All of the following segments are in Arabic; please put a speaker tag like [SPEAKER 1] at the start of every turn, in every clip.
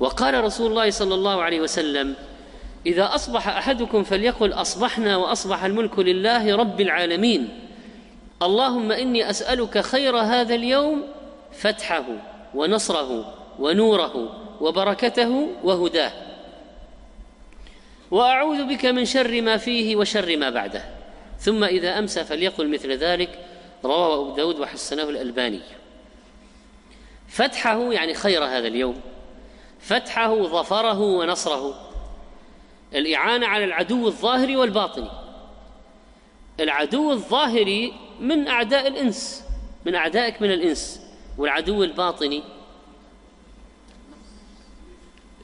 [SPEAKER 1] وقال رسول الله صلى الله عليه وسلم إذا أصبح أحدكم فليقل أصبحنا وأصبح الملك لله رب العالمين. اللهم إني أسألك خير هذا اليوم فتحه ونصره ونوره وبركته وهداه. وأعوذ بك من شر ما فيه وشر ما بعده. ثم إذا امسى فليقل مثل ذلك رواه أبو داود وحسنه الألباني. فتحه يعني خير هذا اليوم. فتحه ظفره ونصره. الإعانة على العدو الظاهري والباطني. العدو الظاهري من أعداء الإنس من أعدائك من الإنس والعدو الباطني.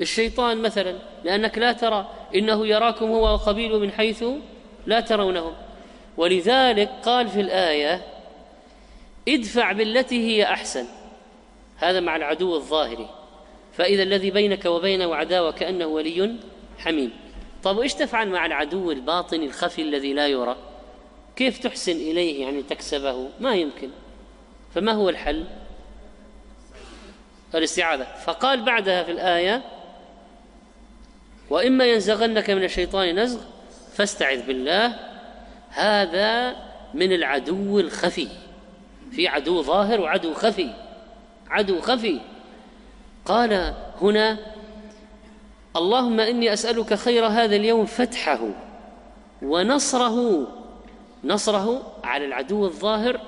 [SPEAKER 1] الشيطان مثلا لأنك لا ترى إنه يراكم هو وقبيله من حيث لا ترونهم ولذلك قال في الآية ادفع بالتي هي أحسن. هذا مع العدو الظاهري. فإذا الذي بينك وبينه عداوه كانه ولي حميم. طب وإيش تفعل مع العدو الباطني الخفي الذي لا يرى؟ كيف تحسن إليه يعني تكسبه؟ ما يمكن. فما هو الحل؟ الاستعاذة. فقال بعدها في الآية وإما ينزغنك من الشيطان نزغ فاستعذ بالله هذا من العدو الخفي. في عدو ظاهر وعدو خفي. عدو خفي. قال هنا اللهم إني أسألك خير هذا اليوم فتحه ونصره نصره على العدو الظاهر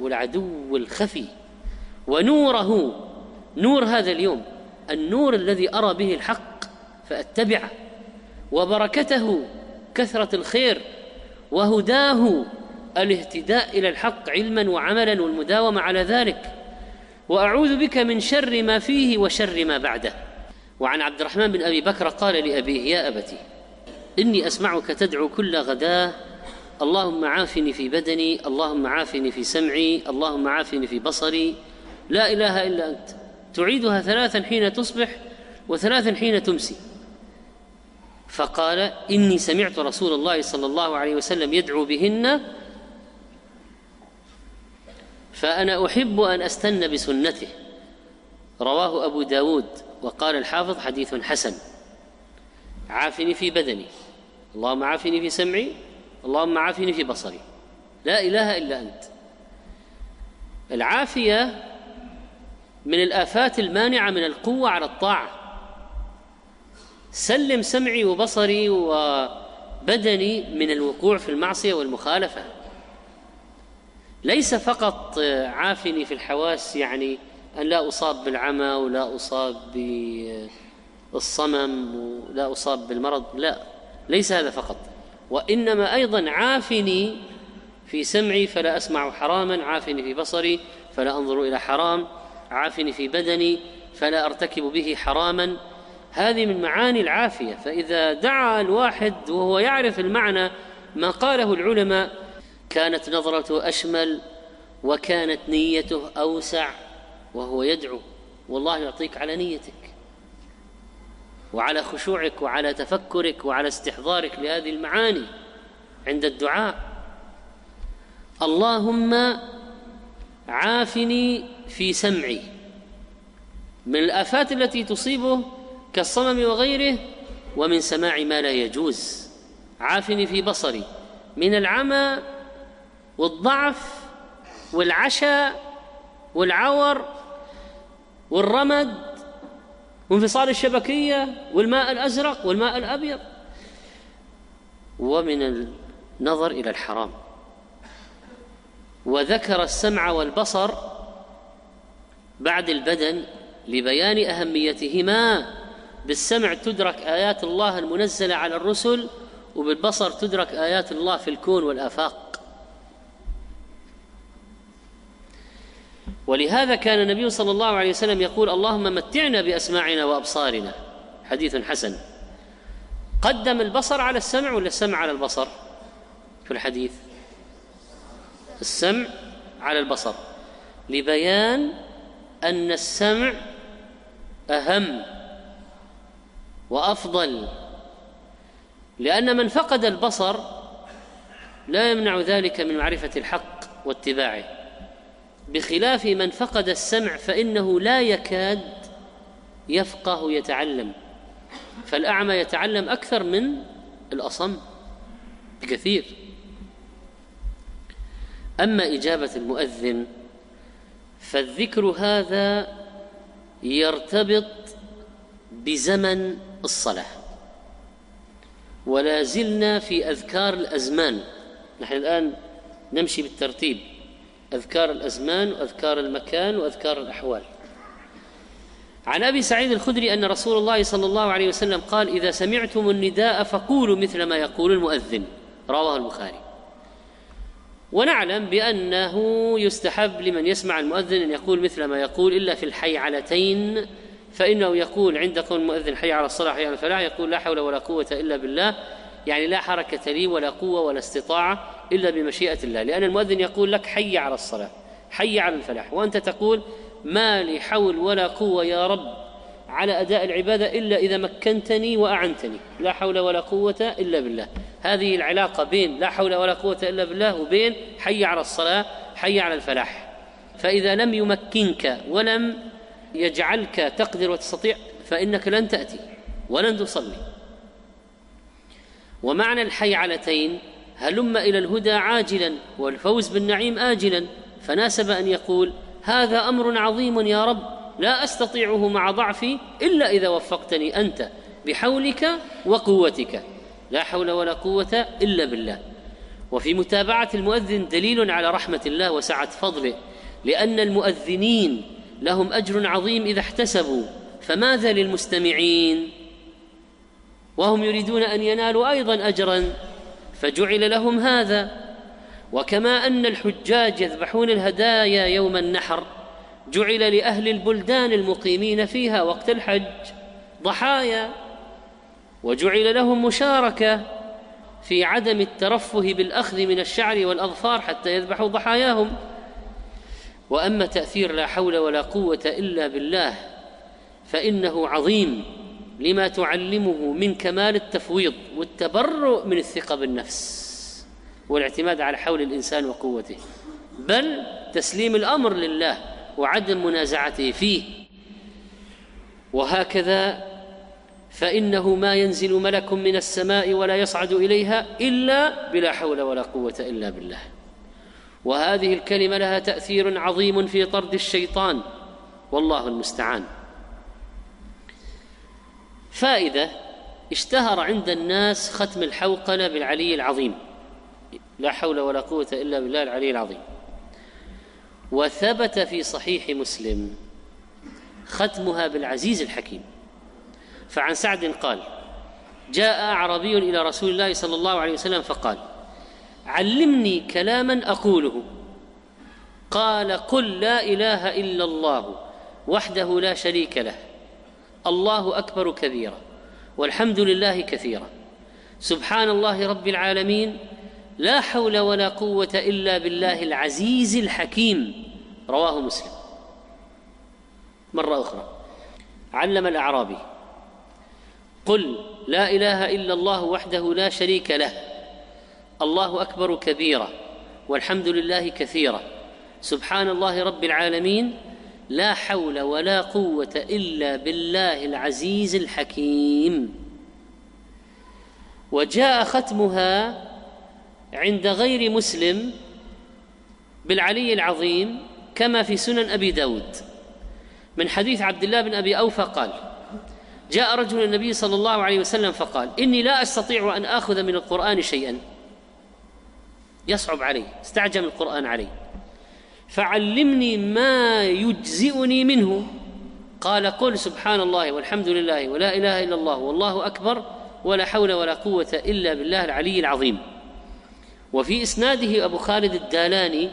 [SPEAKER 1] والعدو الخفي ونوره نور هذا اليوم النور الذي أرى به الحق فأتبعه وبركته كثرة الخير وهداه الاهتداء إلى الحق علما وعملا والمداومة على ذلك. وأعوذ بك من شر ما فيه وشر ما بعده. وعن عبد الرحمن بن أبي بكر قال لأبيه يا أبتي إني أسمعك تدعو كل غداة. اللهم عافني في بدني اللهم عافني في سمعي اللهم عافني في بصري. لا إله إلا أنت. تعيدها ثلاثا حين تصبح وثلاثا حين تمسي. فقال إني سمعت رسول الله صلى الله عليه وسلم يدعو بهن فأنا أحب أن أستن بسنته. رواه أبو داود وقال الحافظ حديث حسن. عافني في بدني. اللهم عافني في سمعي. اللهم عافني في بصري. لا إله إلا أنت. العافية من الآفات المانعة من القوة على الطاعة. سلم سمعي وبصري وبدني من الوقوع في المعصية والمخالفة. ليس فقط عافني في الحواس يعني أن لا أصاب بالعمى ولا أصاب بالصمم ولا أصاب بالمرض لا ليس هذا فقط. وإنما أيضا عافني في سمعي فلا أسمع حراما عافني في بصري فلا أنظر إلى حرام عافني في بدني فلا أرتكب به حراما. هذه من معاني العافية. فإذا دعا الواحد وهو يعرف المعنى ما قاله العلماء كانت نظرته أشمل وكانت نيته أوسع وهو يدعو والله يعطيك على نيتك وعلى خشوعك وعلى تفكرك وعلى استحضارك لهذه المعاني عند الدعاء. اللهم عافني في سمعي. من الآفات التي تصيبه كالصمم وغيره ومن سماع ما لا يجوز. عافني في بصري. من العمى والضعف والعشاء والعور والرمد وانفصال الشبكية والماء الأزرق والماء الأبيض. ومن النظر إلى الحرام. وذكر السمع والبصر بعد البدن لبيان أهميتهما بالسمع تدرك آيات الله المنزلة على الرسل وبالبصر تدرك آيات الله في الكون والآفاق. ولهذا كان النبي صلى الله عليه وسلم يقول اللهم متعنا بأسماعنا وأبصارنا. حديث حسن. قدم البصر على السمع ولا السمع على البصر في الحديث؟ السمع على البصر. لبيان أن السمع أهم وأفضل. لأن من فقد البصر لا يمنع ذلك من معرفة الحق واتباعه. بخلاف من فقد السمع فإنه لا يكاد يفقه يتعلم. فالأعمى يتعلم أكثر من الأصم بكثير. أما إجابة المؤذن فالذكر هذا يرتبط بزمن الصلاة. ولا زلنا في أذكار الأزمان. نحن الآن نمشي بالترتيب. أذكار الأزمان وأذكار المكان وأذكار الأحوال. عن أبي سعيد الخدري أن رسول الله صلى الله عليه وسلم قال إذا سمعتم النداء فقولوا مثل ما يقول المؤذن. رواه البخاري. ونعلم بأنه يستحب لمن يسمع المؤذن أن يقول مثل ما يقول إلا في الحيعلتين فإنه يقول عند قول المؤذن حي على الصلاة حي على الفلاح يقول لا حول ولا قوة إلا بالله. يعني لا حركة لي ولا قوة ولا استطاعة إلا بمشيئة الله لأن المؤذن يقول لك حي على الصلاة حي على الفلاح وأنت تقول ما لي حول ولا قوة يا رب على أداء العبادة إلا إذا مكنتني وأعنتني لا حول ولا قوة إلا بالله. هذه العلاقة بين لا حول ولا قوة إلا بالله وبين حي على الصلاة حي على الفلاح. فإذا لم يمكنك ولم يجعلك تقدر وتستطيع فإنك لن تأتي ولن تصلي. ومعنى الحيعلتين هلم إلى الهدى عاجلا والفوز بالنعيم اجلا. فناسب أن يقول هذا أمر عظيم يا رب لا أستطيعه مع ضعفي إلا إذا وفقتني أنت بحولك وقوتك. لا حول ولا قوة إلا بالله. وفي متابعة المؤذن دليل على رحمة الله وسعة فضله لأن المؤذنين لهم أجر عظيم إذا احتسبوا. فماذا للمستمعين؟ وهم يريدون أن ينالوا أيضا اجرا. فجعل لهم هذا. وكما أن الحجاج يذبحون الهدايا يوم النحر جعل لأهل البلدان المقيمين فيها وقت الحج ضحايا وجعل لهم مشاركة في عدم الترفه بالأخذ من الشعر والأظفار حتى يذبحوا ضحاياهم. وأما تأثير لا حول ولا قوة إلا بالله فإنه عظيم. لما تعلمه من كمال التفويض والتبرؤ من الثقة بالنفس والاعتماد على حول الإنسان وقوته بل تسليم الأمر لله وعدم منازعته فيه. وهكذا فإنه ما ينزل ملك من السماء ولا يصعد إليها إلا بلا حول ولا قوة إلا بالله. وهذه الكلمة لها تأثير عظيم في طرد الشيطان والله المستعان. فائدة اشتهر عند الناس ختم الحوقله بالعلي العظيم. لا حول ولا قوة إلا بالله العلي العظيم. وثبت في صحيح مسلم ختمها بالعزيز الحكيم. فعن سعد قال جاء أعرابي إلى رسول الله صلى الله عليه وسلم فقال علمني كلاما أقوله. قال قل لا إله إلا الله وحده لا شريك له. الله أكبر كبيرا والحمد لله كثيرا. سبحان الله رب العالمين لا حول ولا قوة إلا بالله العزيز الحكيم. رواه مسلم. مرة أخرى. علم الأعرابي. قل لا إله إلا الله وحده لا شريك له. الله أكبر كبيرا والحمد لله كثيرا. سبحان الله رب العالمين لا حول ولا قوة إلا بالله العزيز الحكيم. وجاء ختمها عند غير مسلم بالعلي العظيم كما في سنن أبي داود. من حديث عبد الله بن أبي أوفى قال جاء رجل النبي صلى الله عليه وسلم فقال إني لا أستطيع أن آخذ من القرآن شيئا. يصعب علي استعجم القرآن علي. فعلمني ما يجزئني منه. قال قل سبحان الله والحمد لله ولا إله إلا الله والله أكبر ولا حول ولا قوة إلا بالله العلي العظيم. وفي إسناده أبو خالد الدالاني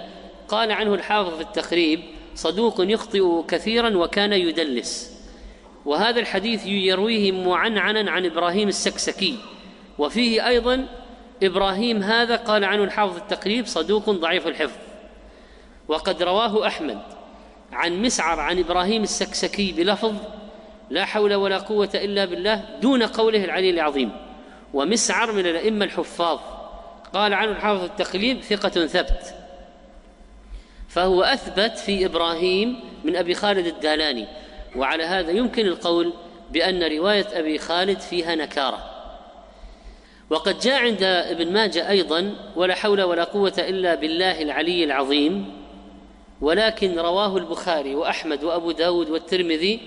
[SPEAKER 1] قال عنه الحافظ في التقريب صدوق يخطئ كثيرا وكان يدلس. وهذا الحديث يرويه معنعنا عن إبراهيم السكسكي. وفيه أيضا إبراهيم هذا قال عنه الحافظ التقريب صدوق ضعيف الحفظ. وقد رواه أحمد عن مسعر عن إبراهيم السكسكي بلفظ لا حول ولا قوة إلا بالله دون قوله العلي العظيم. ومسعر من الأئمة الحفاظ. قال عنه الحافظ التقليد ثقة ثبت. فهو أثبت في إبراهيم من أبي خالد الدالاني. وعلى هذا يمكن القول بأن رواية أبي خالد فيها نكارة. وقد جاء عند ابن ماجه أيضا ولا حول ولا قوة إلا بالله العلي العظيم ولكن رواه البخاري وأحمد وأبو داود والترمذي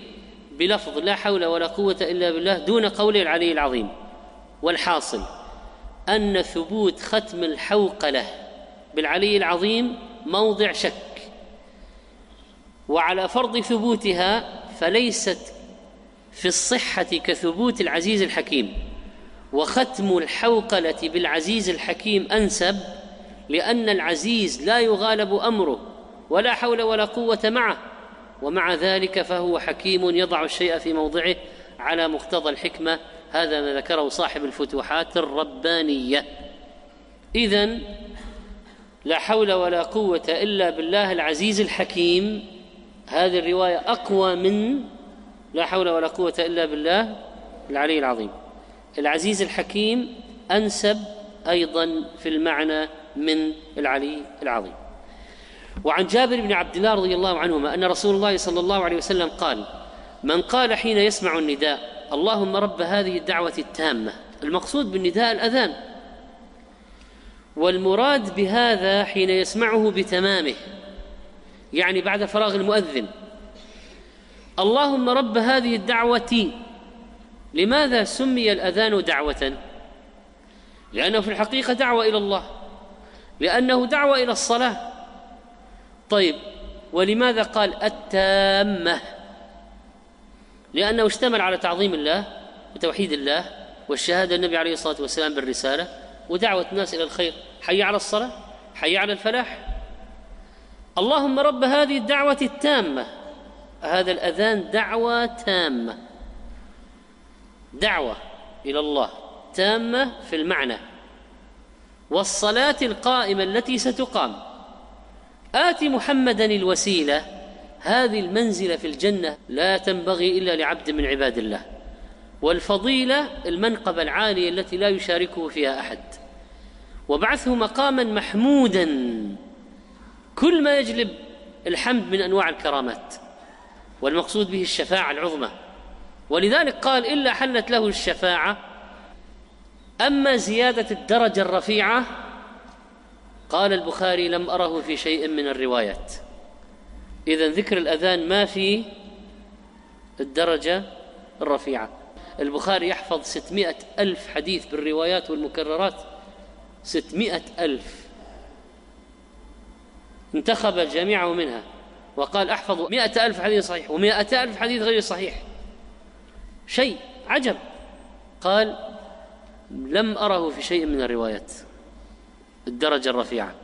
[SPEAKER 1] بلفظ لا حول ولا قوة إلا بالله دون قول العلي العظيم. والحاصل أن ثبوت ختم الحوقلة بالعلي العظيم موضع شك. وعلى فرض ثبوتها فليست في الصحة كثبوت العزيز الحكيم. وختم الحوقلة بالعزيز الحكيم أنسب لأن العزيز لا يغالب أمره. ولا حول ولا قوة معه. ومع ذلك فهو حكيم يضع الشيء في موضعه على مقتضى الحكمة. هذا ما ذكره صاحب الفتوحات الربانية. إذا لا حول ولا قوة إلا بالله العزيز الحكيم. هذه الرواية أقوى من لا حول ولا قوة إلا بالله العلي العظيم. العزيز الحكيم أنسب أيضا في المعنى من العلي العظيم. وعن جابر بن عبد الله رضي الله عنهما أن رسول الله صلى الله عليه وسلم قال من قال حين يسمع النداء اللهم رب هذه الدعوة التامة المقصود بالنداء الأذان. والمراد بهذا حين يسمعه بتمامه يعني بعد فراغ المؤذن. اللهم رب هذه الدعوة. لماذا سمي الأذان دعوة؟ لأنه في الحقيقة دعوة إلى الله لأنه دعوة إلى الصلاة. طيب ولماذا قال التامة؟ لأنه اشتمل على تعظيم الله وتوحيد الله والشهادة النبي عليه الصلاة والسلام بالرسالة ودعوة الناس إلى الخير. حي على الصلاة؟ حي على الفلاح؟ اللهم رب هذه الدعوة التامة. هذا الأذان دعوة تامة. دعوة إلى الله تامة في المعنى. والصلاة القائمة التي ستقام. آت محمدا الوسيلة. هذه المنزلة في الجنة لا تنبغي إلا لعبد من عباد الله. والفضيلة المنقبة العالية التي لا يشاركه فيها أحد. وبعثه مقاما محمودا. كل ما يجلب الحمد من أنواع الكرامات. والمقصود به الشفاعة العظمى. ولذلك قال إلا حلت له الشفاعة. أما زيادة الدرجة الرفيعة قال البخاري لم أره في شيء من الروايات. اذا ذكر الأذان ما في الدرجة الرفيعة. البخاري يحفظ ستمائة ألف حديث بالروايات والمكررات. ستمائة ألف. انتخب الجميع منها. وقال أحفظ مئة ألف حديث صحيح ومئة ألف حديث غير صحيح. شيء عجب. قال لم أره في شيء من الروايات. الدرجة الرفيعة.